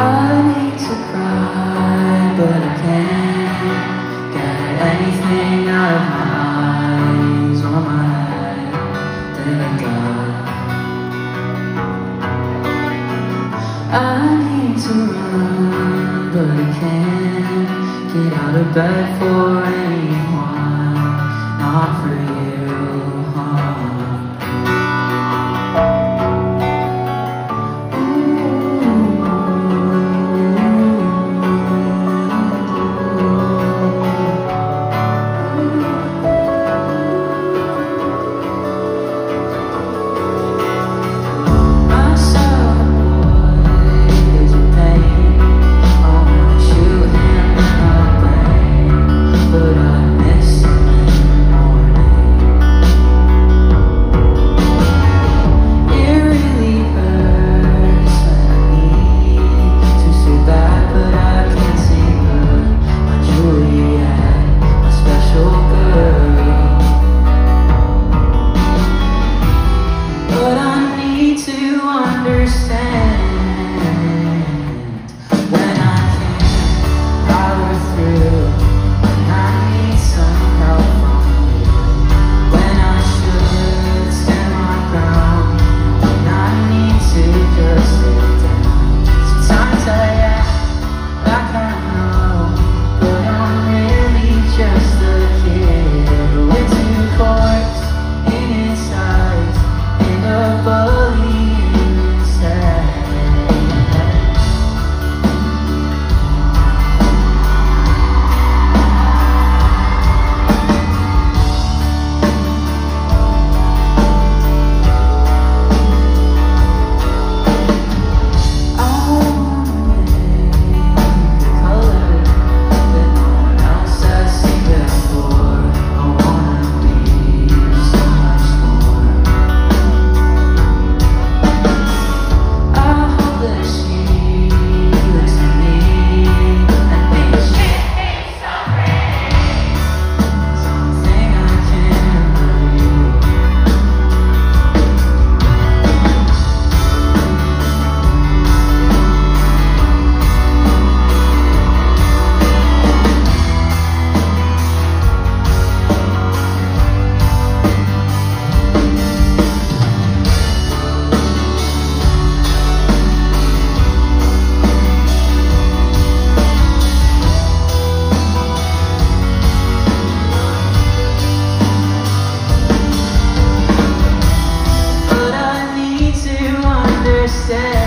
I need to cry, but I can't get anything out of my eyes or my head. I need to run, but I can't get out of bed for anyone, said